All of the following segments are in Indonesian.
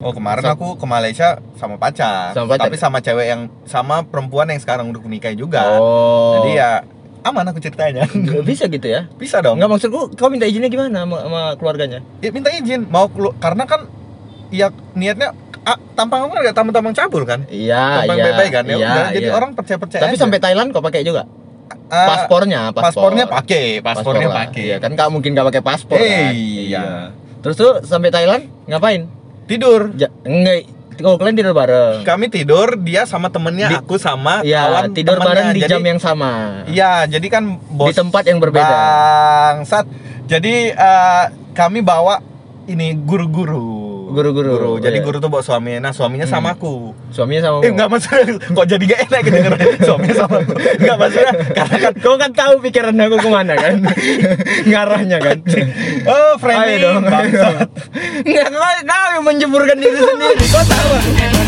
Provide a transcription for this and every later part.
Oh kemarin aku ke Malaysia sama pacar, Sama pacar? tapi sama cewek yang sama perempuan yang sekarang udah nikahin juga. Oh. Jadi ya aman aku ceritanya. bisa gitu ya? Bisa dong. Enggak maksudku kau minta izinnya gimana sama, sama keluarganya? Ya, minta izin mau kelu- karena kan ya niatnya ah, tampang aku kan gak tampang-tampang cabul kan. Iya, Tampang iya. kan. Ya iya, udah, jadi iya. orang percaya-percaya. Tapi aja. sampai Thailand kau pakai juga? Ah, paspornya, paspor. paspornya pakai, paspornya pakai. Iya, kan kau mungkin gak pakai paspor kan? Iya. Terus tuh sampai Thailand ngapain? Tidur. Ja, enggak, oh kalian tidur bareng. Kami tidur, dia sama temennya, Di- aku sama Iya, kawan tidur temennya. bareng di Jadi- jam yang sama. Iya, jadi kan bos Di tempat yang berbeda. Bangsat. Jadi eh, kami bawa ini guru-guru. Guru-guru, Jadi iya. guru tuh bawa suaminya. Nah, suaminya Hmm. sama aku. Suaminya sama Eh, enggak maksudnya kok jadi gak enak gitu kan. Suaminya sama aku. Enggak maksudnya karena kan Kau kan tahu pikiran aku ke mana kan? Ngarahnya kan? oh, friendly. Ayo dong. Enggak, kau, yang menjeburkan diri sendiri. Kau tahu.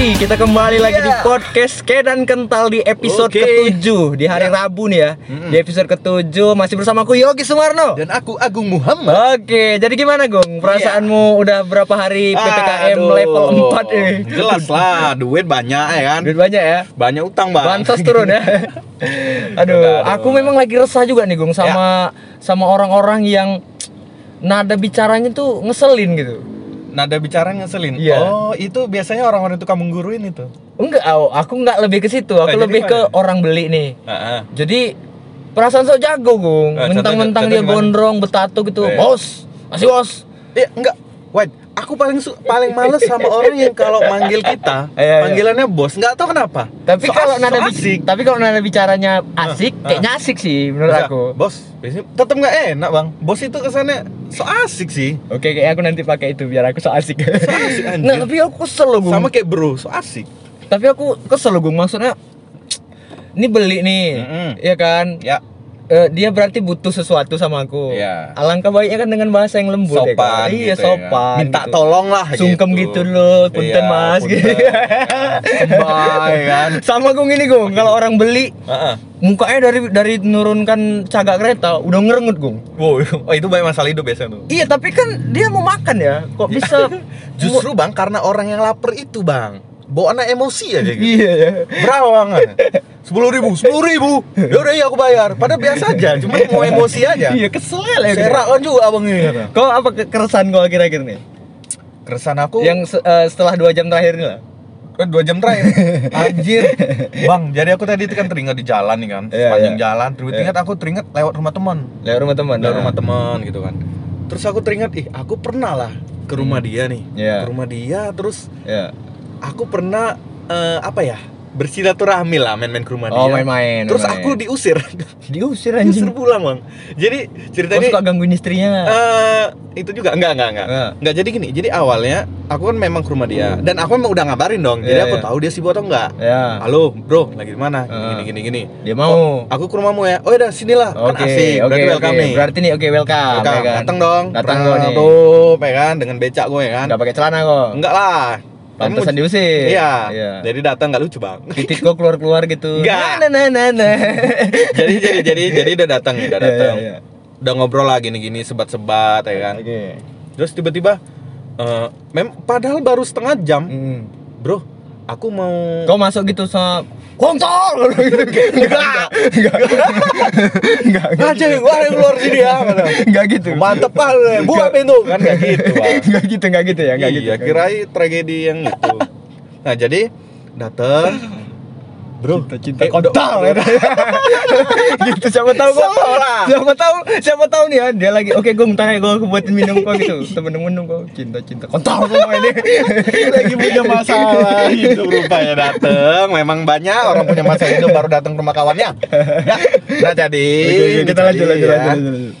Kita kembali lagi di Yeah. podcast Kedan Kental di episode Oke. ke-7 di hari Rabu nih ya. Mm-mm. Di episode ke-7 masih bersama aku Yogi Sumarno. Dan aku Agung Muhammad. Oke, jadi gimana Gong? Perasaanmu udah berapa hari PPKM Aduh, level 4 ini? Jelas lah, duit banyak ya kan. Duit banyak ya? Banyak utang, Bang. Bansos turun ya. Aduh, Aduh. aku memang lagi resah juga nih Gong sama sama orang-orang yang nada bicaranya tuh ngeselin gitu. Nada bicara ngeselin. Iya. Oh, itu biasanya orang-orang tukang mengguruin itu. Enggak, aku enggak lebih ke situ. Aku jadi lebih ke gimana? orang beli nih. Heeh. Jadi perasaan sok jago, Gung. Eh, Mentang-mentang contohnya- dia contohnya gondrong, bertato gitu. Eh. Bos, masih bos. Eh, enggak. Wait, aku paling su- paling males sama orang yang kalau manggil kita, Iya, iya. panggilannya bos. Enggak tahu kenapa. Tapi So kalau nada so asik. tapi kalau nada bicaranya asik, Ah, kayaknya asik sih menurut Enggak, aku. Bos, biasanya tetap nggak enak, Bang. Bos itu kesannya so asik sih. Oke, kayak aku nanti pakai itu biar aku so asik. So asik anjir. Nggak, tapi aku kesel loh. Sama kayak bro, so asik. Tapi aku kesel loh. Maksudnya ini beli nih, Mm-mm. ya kan? Ya, Eh, dia berarti butuh sesuatu sama aku. Iya. Alangkah baiknya kan dengan bahasa yang lembut ya sopan? Iya, gitu ya kan. sopan. Minta gitu. tolong lah Sungkem gitu, loh, punten Iya, mas punten. gitu. Sembah, ya kan. Sama gung ini gung, kalau orang beli Heeh. mukanya dari dari menurunkan cagak kereta udah ngerengut gung. Wow, oh, itu banyak masalah hidup biasanya tuh. Iya tapi kan dia mau makan ya, kok bisa? Justru bang, karena orang yang lapar itu bang, bawa anak emosi aja gitu. iya ya. Berapa bang? Sepuluh ribu, sepuluh ribu. Ya udah iya aku bayar. Padahal biasa aja, cuma mau emosi aja. Iya kesel ya. Serak kan juga abang ini kata. Kau apa ke- keresahan kau akhir-akhir nih? Keresan aku Yang se- eh, setelah dua jam terakhir ini lah. kan dua jam terakhir. Anjir. Bang, jadi aku tadi itu kan teringat di jalan nih kan. Iya, Sepanjang iya. jalan, terus teringat aku teringat lewat rumah teman. Lewat rumah teman. Lewat nah. rumah teman gitu kan. Terus aku teringat, ih aku pernah lah ke rumah dia nih. Iya. Ke rumah dia, terus Ya. Aku pernah eh, apa ya? Bersilaturahmi lah main-main ke rumah Oh dia. main-main. Terus main-main. aku diusir. diusir diusir anjing. pulang, Bang. Jadi ceritanya suka gangguin istrinya. eh itu juga enggak enggak enggak. Enggak. Enggak jadi gini. Jadi awalnya aku kan memang ke rumah dia dan aku memang udah ngabarin dong. Jadi Iya, aku iya. tahu dia sibuk atau enggak. ya. Halo, Bro, lagi di mana? Ah. Gini gini gini. Dia mau. Aku ke rumahmu ya. Oh, udah sinilah. Oke, kan asik. oke, Berarti oke. welcome nih. Berarti nih oke welcome. Welcome. ya kan? Datang dong. Datang nih. Tuh, ya kan dengan becak gue ya kan. Enggak pakai celana kok. Enggak lah. Pantesan diusir. Iya. Iya. Jadi datang enggak lucu, Bang. Titik kok keluar-keluar gitu. Enggak. Nah, nah, nah, nah. jadi jadi jadi jadi udah datang nih, udah Iya, datang. iya, iya. Udah ngobrol lah gini-gini sebat-sebat ya kan. Oke. Terus tiba-tiba eh mem padahal baru setengah jam, Hmm. Bro. Aku mau Kau masuk gitu sama kontol enggak. Enggak. Enggak. Aja gua yang keluar sini ya. enggak gitu. Mantep kan, buka pintu. Kan kayak gitu, enggak gitu enggak gitu ya enggak gitu. iya, kirain tragedi yang itu. Nah, jadi dateng Bro, cinta eh, kontol udah- gitu siapa tahu kok siapa tahu siapa tahu nih ya dia lagi oke gue ntar ya gue buatin minum kok gitu. Temen-temen kok cinta cinta kontol semua ini. Lagi punya masalah. Hidup rupanya dateng. Memang banyak orang punya masalah hidup baru datang ke rumah kawannya. Ya nah jadi Oke, kita lanjut lanjut ya. lanjut, lanjut, lanjut.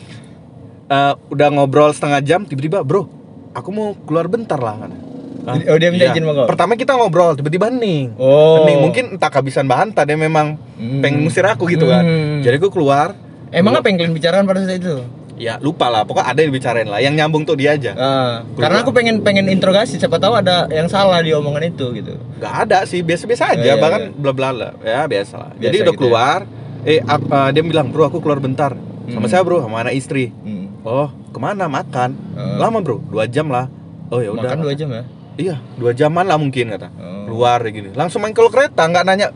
Eh, udah ngobrol setengah jam tiba-tiba bro aku mau keluar bentar lah kan Hah? Oh, dia minta Iya. izin kau? pertama kita ngobrol tiba-tiba hening Oh. hening mungkin entah kehabisan bahan tadi memang Hmm. pengen musir aku gitu kan Hmm. jadi aku keluar emang apa yang kalian bicarakan pada saat itu ya lupa lah pokoknya ada yang dibicarain lah yang nyambung tuh dia aja Keluar. karena aku pengen pengen interogasi siapa tahu ada yang salah di omongan itu gitu. nggak ada sih biasa-biasa aja Iya, iya, bahkan iya. bla bla bla ya biasa lah Biasa jadi udah gitu ya. keluar eh ak- eh, dia bilang bro aku keluar bentar sama Hmm. saya bro sama anak istri Hmm. oh ke mana makan Ah. lama bro dua jam lah oh ya udah Makan dua jam ya. Iya dua jaman lah mungkin kata Oh. keluar gini langsung main kalau kereta nggak nanya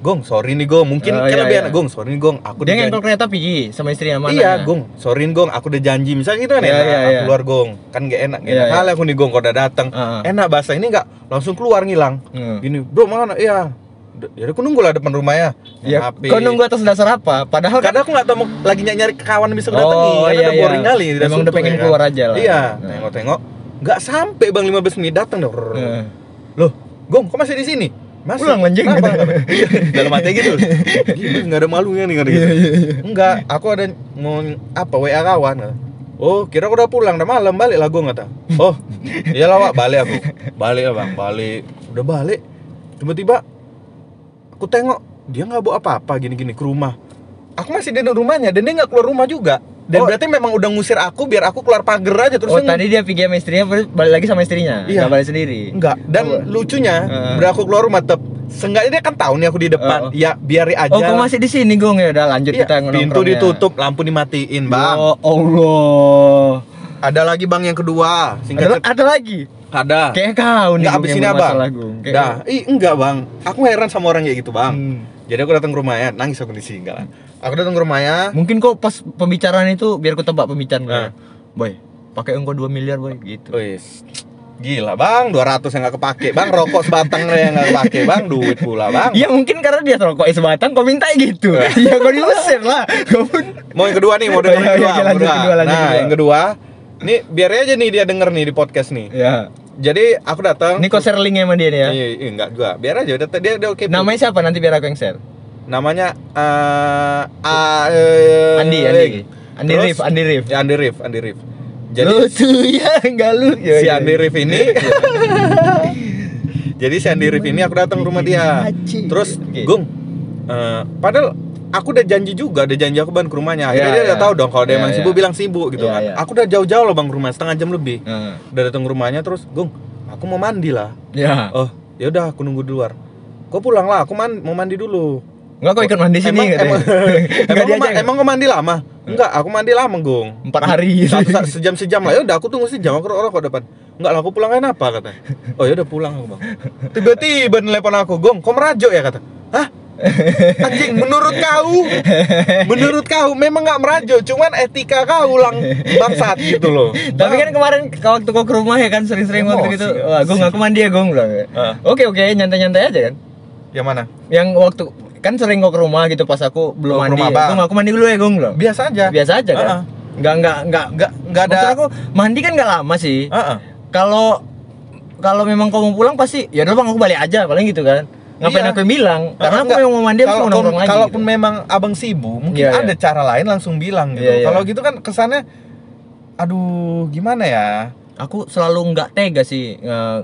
gong sorry nih gong mungkin Oh, kan iya, lebih iya. enak gong sorry nih gong aku Dia ngengkel kereta pergi sama istrinya mana? iya gong sorry nih gong aku udah janji misalnya gitu kan Iya, enak iya, aku iya. keluar gong kan gak enak gak Iya, enak iya. aku nih gong kalau udah datang Ah, ah. enak bahasa ini nggak langsung keluar ngilang Hmm. gini bro mana iya ya aku nunggu lah depan rumahnya Ya, HP. kau nunggu atas dasar apa? Padahal kan kadang aku nggak tahu mau lagi nyari kawan yang bisa aku datangi Oh, karena iya, udah boring iya. kali Emang udah pengen ya kan. keluar aja lah. iya Nah. Nggak sampai bang 15 menit datang dah Heeh. loh gong kok masih di sini? Masih. Pulang, anjing. Kenapa? Iya, dalam hati gitu. Nggak ada malunya nih Iya, gitu enggak aku ada mau apa wa kawan. Oh kira aku udah pulang udah malam balik lah gong kata. Oh iya lah balik aku. Balik lah bang balik. Udah balik. Tiba-tiba aku tengok dia nggak bawa apa-apa gini-gini ke rumah. Aku masih di rumahnya dan dia nggak keluar rumah juga dan Oh. berarti memang udah ngusir aku biar aku keluar pagar aja terus Oh tadi dia pergi sama istrinya balik lagi sama istrinya. Iya. Nggak balik sendiri. enggak dan Oh. lucunya Heeh. berak aku keluar rumah tetap seenggaknya dia kan tahu nih aku di depan Oh, oh. ya biari aja Oh kau masih di sini gong ya udah lanjut Iya, kita pintu nongkrongnya. ditutup lampu dimatiin bang Ya Allah. ada lagi bang yang kedua singkat Ada, ada lagi. ada Kayak kau nih. Gong, abis ini. Kayak- dah ih enggak bang aku heran sama orang kayak gitu bang Hmm. jadi aku datang ke rumahnya nangis aku di sini enggak lah aku datang ke rumahnya Mungkin kok pas pembicaraan itu biar ku tebak pembicaraan Nah. Boy, pakai engkau 2 miliar boy gitu. Wis. Gila bang, 200 yang gak kepake Bang, rokok sebatang yang gak kepake Bang, duit pula bang Iya mungkin karena dia rokok sebatang kau minta gitu. Iya kau diusir lah. Pun Mau yang kedua nih, mau Oh, iya, yang iya, kedua, lanjut kedua. kedua, lanjut Nah, kedua. yang kedua Nih, biar aja nih dia denger nih di podcast nih ya. Jadi, aku datang Ini kau share linknya sama dia nih ya. Iya, iya, enggak juga Biar aja, dia, dia, dia oke Namanya siapa nanti biar aku yang share. Namanya eh ah, eh, Andi, Andi. Andi Terus? Rif, Andi Rif. Ya, Andi Rif, Andi Rif Jadi, lu tuh ya enggak lu. Ya, si ya. Andi Rif ini Jadi si Andi Rif ini aku datang ke rumah dia. Terus. Gung, eh, padahal aku udah janji juga, udah janji aku ban ke rumahnya. Akhirnya Ya, dia udah ya. tahu dong kalau dia Ya, emang ya. sibuk bilang sibuk gitu Ya, kan. ya. Aku udah jauh-jauh loh bang ke rumah, setengah jam lebih. Nah, Udah datang ke rumahnya terus, Gung, aku mau mandi lah. ya. Oh, ya udah aku nunggu di luar. Kau pulang lah, aku man mau mandi dulu. Enggak kau ikut mandi sini emang, katanya. emang, emang, diajak. emang kau mandi lama? Enggak, aku mandi lama, Gung. empat hari. Satu, satu, sejam sejam lah ya udah aku tunggu sejam aku rokok depan enggak lah aku pulang kan apa kata oh ya udah pulang aku bang tiba-tiba nelpon aku gong kau merajuk ya kata hah anjing menurut kau menurut kau memang nggak merajuk cuman etika kau ulang bangsat gitu loh Tapi kan kemarin waktu kau ke rumah ya kan sering-sering waktu gitu. Wah, gue ngaku mandi ya gue bilang. Ah. Oke oke, nyantai-nyantai aja kan. yang mana Yang waktu kan sering kau ke rumah gitu pas aku belum Oh, mandi. rumah Ya. Bang. Gue ngaku mandi dulu ya gue bilang. biasa aja Biasa aja kan. Ah. Enggak enggak enggak nggak nggak ada Maksud aku mandi kan nggak lama sih. Ah, ah. Kalau kalau memang kau mau pulang pasti ya udah bang aku balik aja paling gitu kan. Ngapain Iya. aku yang bilang? Karena aku memang mau mandi aku mau nongkrong lagi. Kalaupun gitu. memang abang sibuk, mungkin Iya, iya. ada cara lain langsung bilang gitu. Iya, iya. Kalau gitu kan kesannya, aduh gimana ya? aku selalu nggak tega sih nge-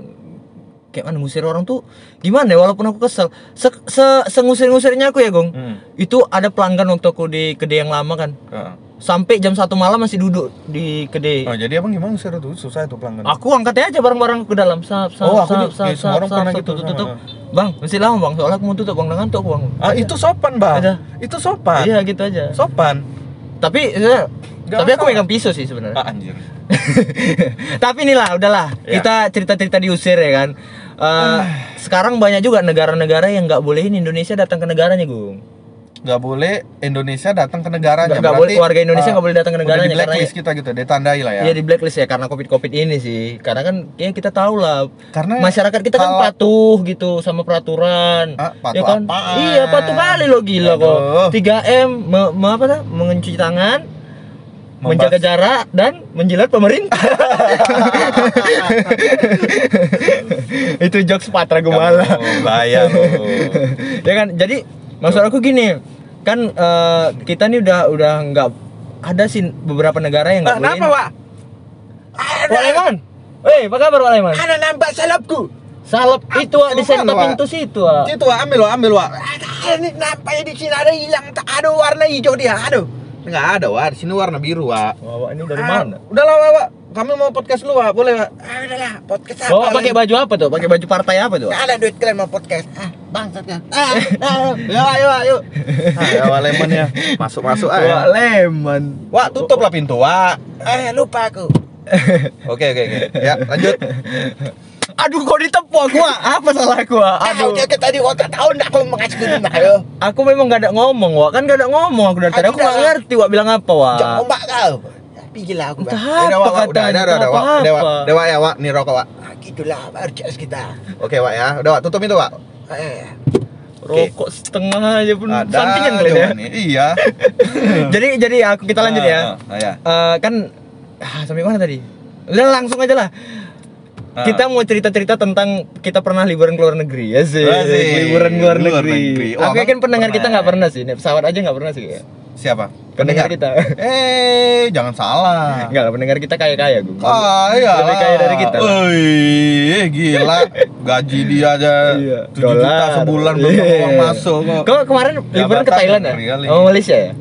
kayak mana ngusir orang tuh gimana ya walaupun aku kesel se, se, sengusir-ngusirnya aku ya gong Hmm. itu ada pelanggan waktu aku di kedai yang lama kan Ah. sampai jam satu malam masih duduk di kedai Oh jadi abang gimana ngusir itu susah itu pelanggan. aku angkat aja barang-barang ke dalam sap sap Oh, aku sap sap ya, sap orang sap, pernah sap, gitu tutup, tutup. bang masih lama bang soalnya aku mau tutup bang udah ngantuk bang Ah itu sopan bang. Ada. Itu sopan. iya gitu aja Sopan. tapi ya, tapi aku megang pisau sih sebenarnya Ah anjir. Tapi inilah udahlah Ya. kita cerita-cerita diusir ya kan. Eh, sekarang banyak juga negara-negara yang nggak bolehin Indonesia datang ke negaranya, Gung. Gak boleh Indonesia datang ke negaranya. Nggak- nggak boleh- warga Indonesia ah, nggak boleh datang ke negaranya Di karena blacklist kita gitu, ditandai lah ya. Iya di blacklist ya karena covid covid ini sih. Karena kan ya kita tahu lah Karena masyarakat kita kan patuh gitu sama peraturan. Ah, patuh ya kan? apaan? Iya patuh kali lo gila Aduh. kok. 3 m me, me- apa tuh? mencuci tangan, Menjaga jarak dan menjilat pemerintah. Itu jokes Patra Gumala. Lo. ya kan jadi maksud aku gini kan eh, kita nih udah udah nggak ada sih beberapa negara yang nggak Ah, Kenapa. Pak? Wak Leman Weh apa kabar Wak Leman Ada nampak salapku. salep itu Wak, di Wak? pintu situ Wak. Itu Wak, ambil Wak, ambil Wak. Ini nampaknya di sini ada hilang, tak ada warna hijau dia. Aduh. Nggak ada, Wak. Di sini warna biru, Wak. Wak ini dari Ah, mana? Udah lah, Wak, Wak. Kami mau podcast lu, Wak. Boleh, Wak? Ah, udah lah. Podcast apa? Wak pakai baju apa tuh? Pakai baju partai apa tuh? Wak? Nggak ada duit kalian mau podcast. Ah, bangsat kan. Ah, ah, yuk, Wak, yuk, Wak, yuk. Ah, ya, Wak, lemon ya. Masuk-masuk Wak aja. lemon. Wak, tutup lah pintu, Wak. Eh, lupa aku. Oke, oke, oke. Ya, lanjut. Aduh kok ditepuk aku Wak? Apa salah aku Wak? Aduh, dia tadi otak tahu enggak kalau mengasih rumah, yo. Aku memang gak ada ngomong Wak. Kan gak ada ngomong aku dari tadi. Aku gak ngerti Wak bilang apa Wak. Jangan ombak kau. Tapi gila aku. Entah Udah, apa Wak, Wak, udah, udah, udah, entah Wak. Udah, Wak. Udah, Wak, ya, Wak. Nih rokok, Wak. Ah, gitulah baru jelas kita. Oke, Wak ya. Udah, Wak. Tutup itu, Wak. Eh, Rokok setengah aja pun Ada sampingan kalian ya. Iya. jadi jadi aku kita lanjut ya. Ah, ah, ya. Eh, kan ah, sampai mana tadi? Udah langsung aja lah. Ah. Kita mau cerita-cerita tentang kita pernah liburan ke luar negeri ya sih. Asik. Liburan ke luar Luar negeri. negeri. Oh, Aku yakin pendengar kita nggak pernah sih. Naik pesawat aja nggak pernah sih. ya. Siapa? Pendengar kita. Eh, jangan salah. Enggak lah pendengar kita kaya-kaya gue. Kaya Lebih kaya dari kita. Wih, gila. Gaji dia aja Iya. 7 juta sebulan belum Iya. uang masuk kok. Kau kemarin liburan ke Thailand ya? Oh Malaysia ya?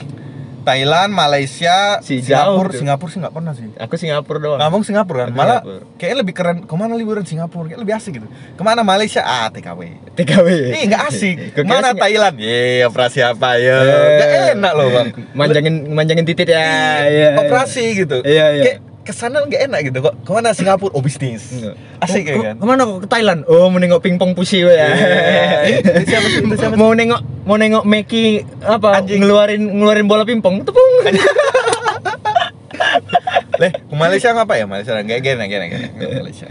Thailand, Malaysia, Si Singapura, jauh. Singapura sih nggak pernah sih. Aku Singapura doang. Ngomong Singapura kan, Aku malah Singapura. kayaknya lebih keren. Ke mana liburan Singapura? Kayak lebih asik gitu. Ke mana Malaysia? Ah, TKW. TKW. Ih, nggak asik. Ke mana Thailand? Ye, operasi apa ya? Eh. Nggak enak loh bang. Manjangin manjangin titit ya. Iya. Operasi gitu. Iya, iya. Kayak ke sana nggak enak gitu kok. Ke mana Singapura? Oh bisnis. Asik ya kan? Ke mana kok ke Thailand? Oh, mau nengok pingpong pusi ya. Iya. Itu siapa sih? Itu siapa mau nengok mau nengok Meki apa Anjing. ngeluarin ngeluarin bola pingpong. Tepung. Leh, ke Malaysia ngapa ya? Malaysia nggak gini gini gini Malaysia.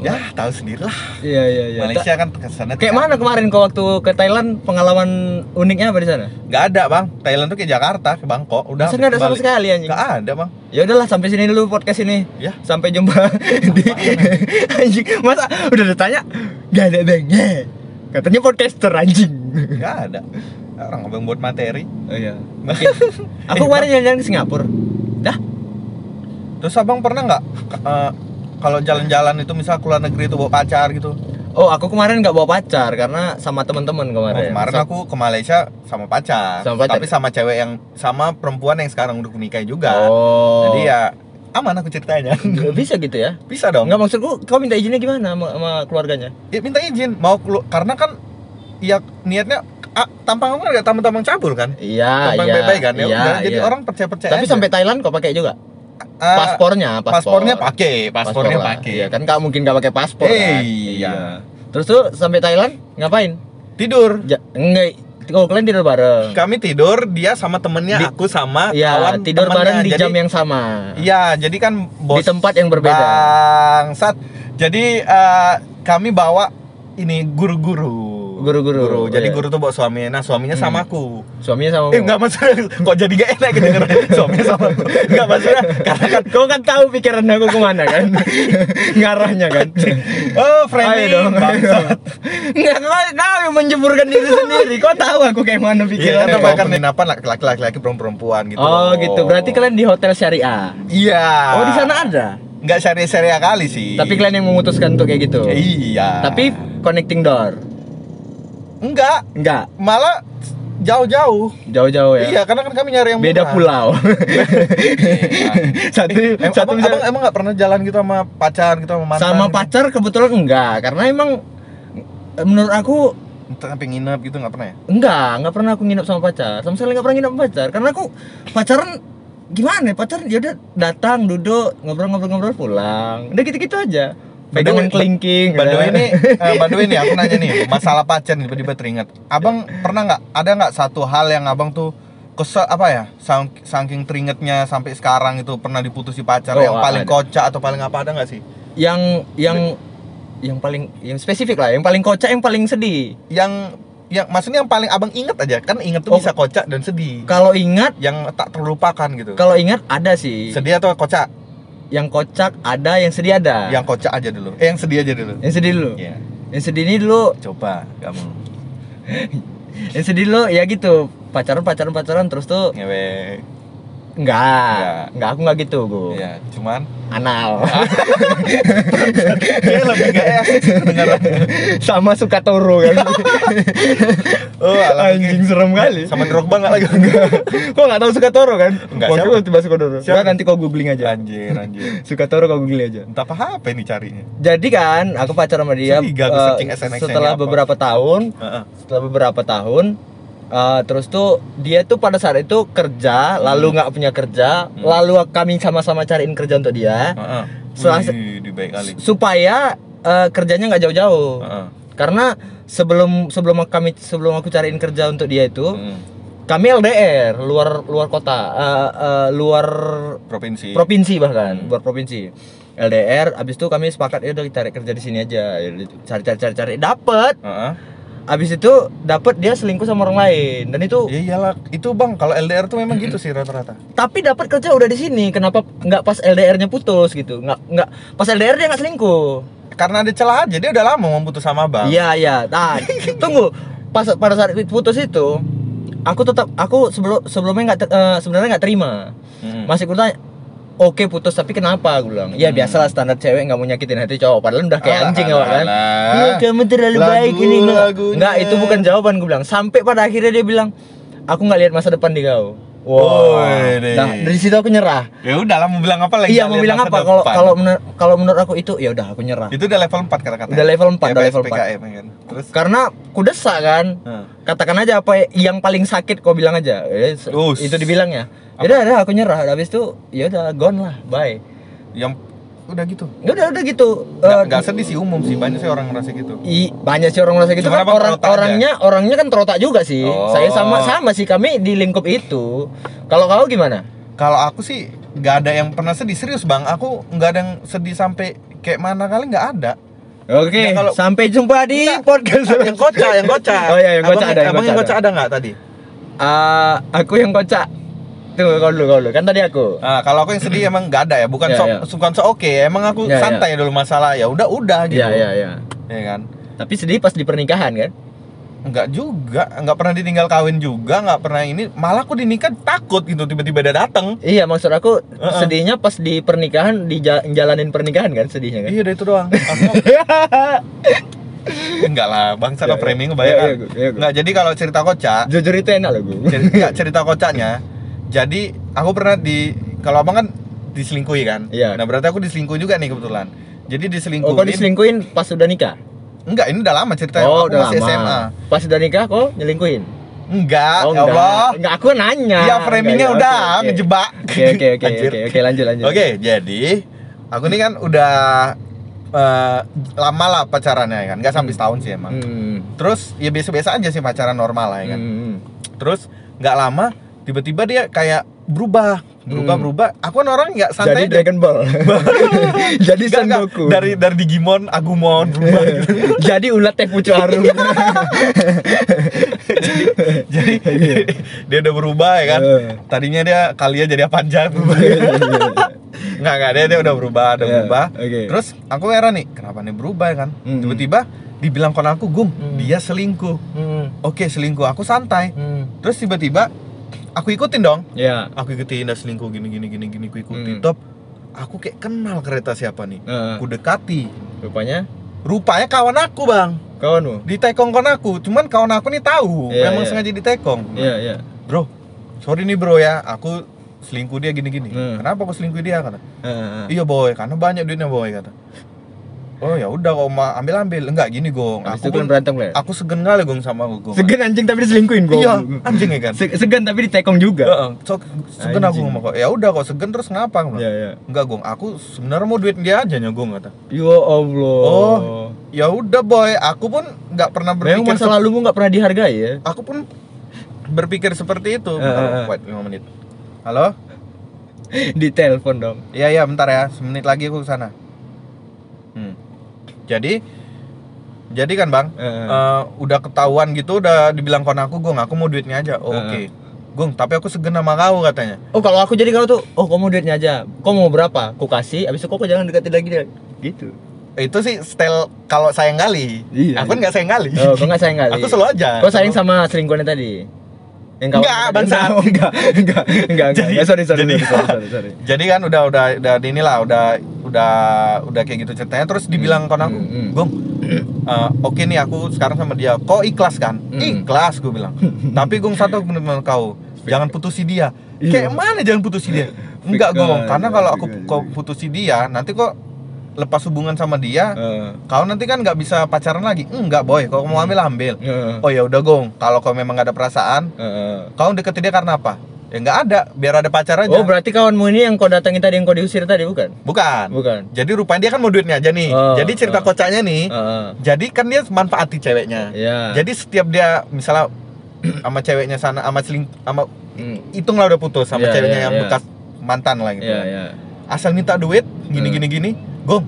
Ya, tahu sendiri lah. Iya iya iya. Malaysia kan ke sana. Kayak mana kemarin kau waktu ke Thailand pengalaman uniknya apa di sana? Nggak ada bang. Thailand tuh kayak Jakarta, ke Bangkok. Udah. Nggak ada sama sekali anjing? Nggak ada bang. Ya udahlah sampai sini dulu podcast ini. Ya. Sampai jumpa di anjing. Masa udah ditanya nggak ada bang? Yeah. Katanya podcaster anjing. Nggak ada. Orang abang buat materi. Oh iya. Mungkin. Aku kemarin jalan-jalan ke Singapura. Terus abang pernah nggak eh, kalau jalan-jalan itu misal keluar negeri itu bawa pacar gitu? Oh, aku kemarin nggak bawa pacar karena sama teman-teman Oh, kemarin. kemarin So- aku ke Malaysia sama pacar. Sama pacar. Tapi sama cewek yang sama perempuan yang sekarang udah nikahin juga. Oh. Jadi ya aman aku ceritanya. bisa gitu ya? Bisa dong. Enggak maksudku kau minta izinnya gimana sama, sama keluarganya? Ya, minta izin mau kelu- karena kan ya niatnya ah, tampang aku kan gak tampang-tampang cabul kan. Iya, Tampang iya. baik-baik kan. Ya iya, jadi iya. orang percaya-percaya Tapi aja. sampai Thailand kau pakai juga? Ah, paspornya, paspor. paspornya pakai, paspornya lah. pakai. Iya, kan kau mungkin gak pakai paspor Eh, kan? iya. Terus tuh sampai Thailand ngapain? Tidur. Ja, enggak. Oh, kalian tidur bareng. Kami tidur, dia sama temennya, Di- aku sama Iya, kawan tidur temennya. bareng di Jadi- jam yang sama. Iya, jadi kan bos Di tempat yang berbeda. Bangsat. Jadi eh, kami bawa ini guru-guru. Guru-guru, Jadi iya. guru tuh bawa suaminya. Nah, suaminya Hmm. sama aku. Suaminya sama Eh, enggak maksudnya kok jadi gak enak gitu kan. Suaminya sama aku. Enggak maksudnya karena kan Kau kan tahu pikiran aku ke mana kan? Ngarahnya kan? oh, friendly. Ayo dong. Enggak, kau, yang menjeburkan diri sendiri. Kau tahu aku kayak mana Iya, pikiran kan aku. bahkan penginapan laki-laki laki-laki perempuan gitu. Oh gitu, berarti kalian di hotel syariah. Iya. Oh di sana ada. Enggak syariah-syariah kali sih. Tapi kalian yang memutuskan untuk kayak gitu. Iya. Tapi connecting door. Enggak, Enggak, malah jauh-jauh. jauh-jauh ya. Iya, karena kan kami nyari yang Beda pulau. Satu Em, satu abang, abang emang gak pernah jalan gitu sama pacar gitu sama mantan sama gitu? pacar kebetulan enggak, karena emang eh, menurut aku sampai nginep gitu nggak pernah ya enggak, enggak pernah aku nginep sama pacar. Sama sekali enggak pernah nginep sama pacar karena aku pacaran gimana ya pacar ya udah datang duduk ngobrol-ngobrol-ngobrol pulang udah gitu-gitu aja way- kelingking the way udah. ini, eh, way nih aku nanya nih masalah pacar nih tiba-tiba teringat. Abang pernah nggak ada nggak satu hal yang abang tuh kesel apa ya sang- saking teringatnya sampai sekarang itu pernah diputusi pacar Oh, yang paling ada. kocak atau paling apa ada nggak sih? yang yang yang paling yang spesifik lah yang paling kocak yang paling sedih Yang yang maksudnya yang paling abang inget aja kan inget tuh Oh. bisa kocak dan sedih. kalau ingat Yang tak terlupakan gitu. kalau ingat ada sih Sedih atau kocak? Yang kocak ada yang sedih ada Yang kocak aja dulu. Eh yang sedih aja dulu. yang sedih dulu Iya. yang sedih ini dulu Coba kamu yang sedih dulu ya gitu pacaran pacaran pacaran terus tuh ngewe. Enggak enggak aku enggak gitu gue Iya, cuman anal Kayak lebih gak asik sih kedengarannya. sama suka toro kan Oh, Anjing serem kali. Sama Drogba enggak lagi? Kok nggak tahu Sukatoro kan? Enggak, Wah, siapa? tiba Sukatoro. Siapa? Nah, nanti kau googling aja. anjir, anjir. Sukatoro kau googling aja. Entah apa apa ini carinya. Jadi kan, aku pacaran sama dia eh, setelah apa. beberapa tahun, setelah beberapa tahun, eh, terus tuh dia tuh pada saat itu kerja, lalu nggak punya kerja, lalu kami sama-sama cariin kerja untuk dia, Heeh. Setelah- Wih, di baik kali. supaya eh, kerjanya nggak jauh-jauh. Heeh. Karena sebelum sebelum kami sebelum aku cariin kerja untuk dia itu, Hmm. kami LDR, luar luar kota, eh, eh, luar Provinsi. provinsi bahkan luar provinsi LDR abis itu kami sepakat ya udah cari kerja di sini aja cari cari cari cari dapat Heeh. Abis itu dapat dia selingkuh sama orang lain. Dan itu Ya iyalah, itu Bang, kalau LDR tuh memang gitu sih rata-rata. tapi dapat kerja udah di sini kenapa nggak pas LDR-nya putus gitu? Nggak nggak pas LDR dia nggak selingkuh. Karena ada celah aja, dia udah lama mau putus sama Bang. iya iya. Nah tunggu. Pas pada saat putus itu aku tetap aku sebelum sebelumnya nggak eh, sebenarnya nggak terima. Hmm. masih ku oke putus tapi kenapa? Gue bilang ya Hmm. biasalah standar cewek nggak mau nyakitin hati cowok. Padahal udah kayak Alah, anjing awak kan. Iya, kamu terlalu Lagu- baik ini enggak itu bukan jawaban gue bilang. Sampai pada akhirnya dia bilang aku nggak lihat masa depan di kau Woi, deh. nah dari situ aku nyerah Ya udah lah mau bilang apa lagi? iya mau bilang apa kalau kalau menur- kalau menurut aku itu ya udah aku nyerah itu udah level 4 kata-kata. Udah level 4, udah level 4. PKM ya kan. Terus karena ku desak kan Heeh. katakan aja apa yang paling sakit kau bilang aja Eh, Us. itu dibilangnya ya udah udah aku nyerah habis itu ya udah gone lah bye yang udah gitu. Ya udah udah gitu. Nggak, nggak sedih sih umum sih banyak sih orang ngerasa gitu. i, banyak sih orang merasa gitu kan orang terotak aja? orangnya orangnya kan terotak juga sih. Oh. Saya sama sama sih kami di lingkup itu. Kalau kau gimana? Kalau aku sih nggak ada yang pernah sedih serius bang. Aku nggak ada yang sedih sampai kayak mana kali nggak ada. Oke, Ya, kalau- sampai jumpa di Nggak, podcast. yang kocak, yang kocak. Oh iya, yang kocak ada, abang yang kocak ada nggak tadi? Ah, aku yang kocak. Tunggu kau dulu, kau dulu. Kan tadi aku. Nah, kalau aku yang sedih emang nggak ada ya, bukan Ya, sok ya. bukan sok oke, emang aku Ya, ya. santai dulu masalah ya udah udah gitu. Iya, iya, iya. Ya kan? Tapi sedih pas di pernikahan kan? Enggak juga, enggak pernah ditinggal kawin juga, enggak pernah ini. Malah aku dinikah takut gitu tiba-tiba dia datang. Iya, maksud aku Heeh. sedihnya pas di pernikahan di ja- jalanin pernikahan kan sedihnya kan? Iya, udah itu doang. Enggak lah, bangsa Iya, lah framing iya. kebanyakan. Iya, iya, iya, iya. Enggak, jadi kalau cerita kocak, Jujur itu enak loh gue. cerita, cerita kocaknya. Jadi aku pernah di kalau abang kan diselingkuhi kan. Iya. Nah berarti aku diselingkuhi juga nih kebetulan. Jadi Oh, diselingkuhin. kau diselingkuhin pas sudah nikah? Enggak, ini udah lama ceritanya. Oh, aku udah masih lama. SMA. Pas sudah nikah kok nyelingkuhin? Enggak, oh, ya Allah. Enggak, aku nanya. Ya framingnya Enggak, udah oke. ngejebak. Oke, oke, oke, oke, oke, lanjut, lanjut. Oke, jadi aku nih kan udah eh, lama lah pacarannya ya kan, nggak sampai setahun sih emang. Hmm. Terus ya biasa-biasa aja sih pacaran normal lah ya kan. Hmm. Terus nggak lama tiba-tiba dia kayak berubah, berubah, Hmm. berubah. Aku kan orang nggak Jadi santai aja. Dragon Ball. Jadi nggak. Sengoku. dari dari Digimon, Agumon berubah gitu. Jadi ulat teh pucuk harum. jadi dia udah berubah ya kan. Tadinya dia kalian jadi panjang berubah. Nggak, nggak, dia, dia udah berubah, udah Iya, berubah oke. Terus aku heran nih, kenapa nih berubah ya kan Hmm. Tiba-tiba dibilang kon aku, Gum, Hmm. dia selingkuh Hmm. Oke selingkuh, aku santai Hmm. Terus tiba-tiba, aku ikutin dong Ya. Aku ikutin, dia selingkuh gini, gini, gini, gini, aku ikutin Hmm. Top, aku kayak kenal kereta siapa nih Heeh. Aku dekati Rupanya Rupanya kawan aku bang kawanmu. Ditekong kon aku, cuman kawan aku nih tahu Iya, Memang iya. sengaja ditekong Iya, iya. Bro, sorry nih bro ya, aku selingkuh dia gini-gini Hmm. Kenapa aku selingkuh dia kata Heeh. Iya boy, karena banyak duitnya boy kata. Oh ya udah kau mau ambil ambil, enggak gini gong. Habis Aku kan berantem lah. aku segan kali gong sama gong. Segan anjing tapi diselingkuhin gua. Iya, anjing ya kan. Se- Segan tapi ditekong juga. Heeh, so, segan aku ngomong kok. Ya udah kok segan terus? Aku bilang, Iya, iya. Enggak gong, aku sebenarnya mau duit dia aja nya gong kata. Ya Allah. Oh, Ya udah boy, aku pun nggak pernah Memang berpikir masa sep- lalumu nggak pernah dihargai ya? aku pun berpikir seperti itu. Bentar, eh. wait 5 menit. Halo? Di telepon dong. Iya iya bentar ya, semenit lagi aku ke sana. Jadi jadi kan bang, Heeh. eh, udah ketahuan gitu, udah dibilang kon aku, gong, aku mau duitnya aja. Oh, Heeh. Oke, gong, tapi aku segen sama kau katanya. Oh kalau aku jadi kau tuh, oh kau mau duitnya aja, kau mau berapa? Ku kasih, abis itu kau jangan deketin lagi dia. Gitu. Itu sih style kalau sayang kali. Iya, aku iya. nggak sayang kali. Oh, kau nggak sayang kali. Aku selalu aja. Kau sayang sama selingkuhannya tadi. Yang kawan- Enggak, bangsat. Oh, enggak, enggak, enggak, enggak. Jadi- Eh, sorry, sorry, jadi- sorry, sorry, sorry, sorry. Jadi kan udah udah udah inilah, udah udah udah kayak gitu ceritanya terus dibilang kon aku, Hmm, hmm. "Gong, eh, oke nih aku sekarang sama dia. Kok ikhlas kan?" Hmm. Ikhlas gue bilang. Tapi Gong satu bener-bener kau, jangan putusi dia. Iya. Kayak mana jangan putusi dia? Enggak, Gong. Karena kalau aku fix aja. kau putusi dia, nanti kok lepas hubungan sama dia, Heeh. kau nanti kan nggak bisa pacaran lagi. Enggak, boy. Kalau mau ambil ambil. Heeh. Oh ya udah, Gong. Kalau kau memang nggak ada perasaan, Heeh. kau deketin dia karena apa? Ya nggak ada, biar ada pacar aja. Oh, berarti kawanmu ini yang kau datangin tadi yang kau diusir tadi bukan? Bukan. Bukan. Jadi rupanya dia kan mau duitnya aja nih. Oh, Jadi cerita oh. kocaknya nih. Heeh. Jadi kan dia manfaati ceweknya. Iya. Jadi setiap dia misalnya sama ceweknya sana sama seling sama Hmm. hitunglah udah putus sama Iya, ceweknya iya, yang iya. bekas mantan lah gitu. Iya, iya. Asal minta duit gini Hmm. gini gini, gong.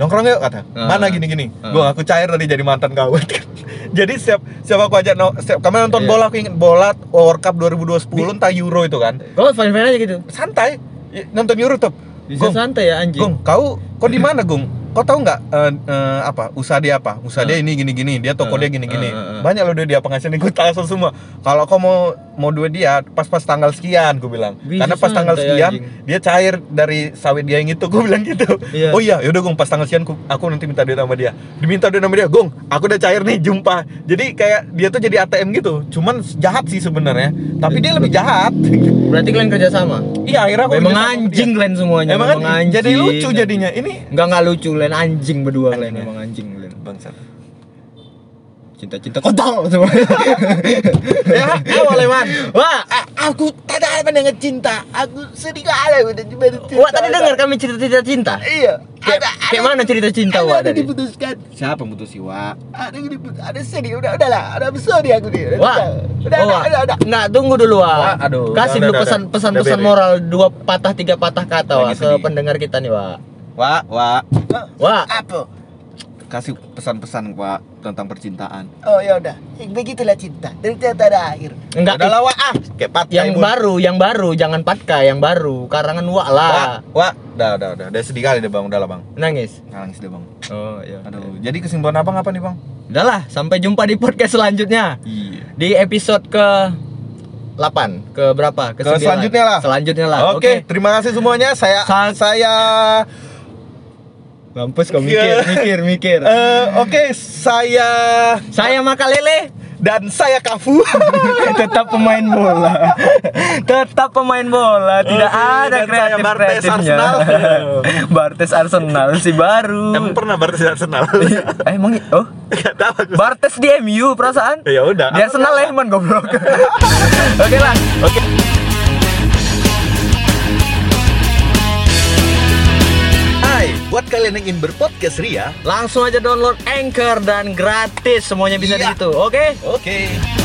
Nongkrong yuk kata. Ah. Mana gini gini. Ah. Gong aku cair tadi jadi mantan kau. jadi setiap siapa aku ajak no, setiap kemarin nonton Iya. bola aku ingat bola World Cup 2020 entah Euro itu kan. Kau fine-fine aja gitu. Santai nonton Euro tuh. Bisa santai ya anjing. Gong, kau kau di mana, Gong? Kau tahu nggak eh, eh, apa usaha dia apa? Usaha dia ini gini gini, dia toko Ah, dia gini gini. ah, ah. Banyak loh dia dia penghasilan ikut langsung semua. Kalau kau mau mau duit dia pas-pas tanggal sekian, gue bilang. Bisa Karena pas tanggal sekian anjing. dia cair dari sawit dia yang itu, gue bilang gitu. Iya. Oh iya, yaudah Gong, pas tanggal sekian ku- aku nanti minta duit sama dia. Diminta duit sama dia, Gong, aku udah cair nih, jumpa. Jadi kayak dia tuh jadi ATM gitu. Cuman jahat sih sebenarnya, tapi dia lebih jahat. Berarti kalian kerja sama? Iya, akhirnya aku Memang anjing dia. kalian semuanya. Emang kan memang anjing. jadi lucu jadinya. Ini Enggak enggak lucu kalian anjing berdua kalian Anjing ya? memang anjing kalian. bangsat. Cinta-cinta kontol semua. ya, awal Eman. Wah, A- aku tak ada apa dengan cinta. Aku sedih kali udah baru cinta. Wah tadi dengar kami cerita-cerita cinta. Iya. Kayak, kayak mana cerita cinta ada, Wak ada diputuskan. Siapa mutus si Wak? Ada yang diputus. Ada sedih. Udah udahlah. Ada bersedih aku nih. Udah, Wah, udah, udah, oh, udah, udah, udah. Nggak, tunggu dulu. Wak, aduh, Kasih udah, dulu udah, pesan udah. pesan Udah pesan moral dua patah tiga patah kata Lagi ke pendengar kita nih Wak. Wak, Wak. Wak, Apa? Kasih pesan-pesan Wak tentang percintaan. Oh ya udah. Begitulah cinta. Dari tiada ada akhir. enggak Udah lah Wak, ah. Kayak yang baru, yang baru, jangan patka, yang baru. Karangan Wak Wak, lah. Wak. Udah, udah, udah. Udah sedih kali deh Bang, udah lah Bang. Nangis. Nangis deh Bang. Oh iya. Aduh, jadi kesimpulan Abang apa nih Bang? Udahlah, sampai jumpa di podcast selanjutnya. Iya. Di episode ke 8 ke berapa? Ke, Ke 9. selanjutnya lah. Selanjutnya lah. Oke, terima kasih semuanya. Saya Sa- saya Mampus kau mikir, Iya. mikir, mikir. eh, oke, saya Saya Makalele dan saya Kafu. tetap pemain bola. tetap pemain bola, tidak Oke, ada kreatif Bartes kreatifnya. Arsenal. Bartes Arsenal si baru. Emang pernah Bartes Arsenal? eh, emang oh Enggak tahu aku. Bartes di MU perasaan? Ya udah. Di Arsenal ya, man goblok. Oke lah. Oke. Hai, buat kalian yang ingin berpodcast Ria, Langsung aja download Anchor dan gratis semuanya bisa di Iya. situ. Oke? oke.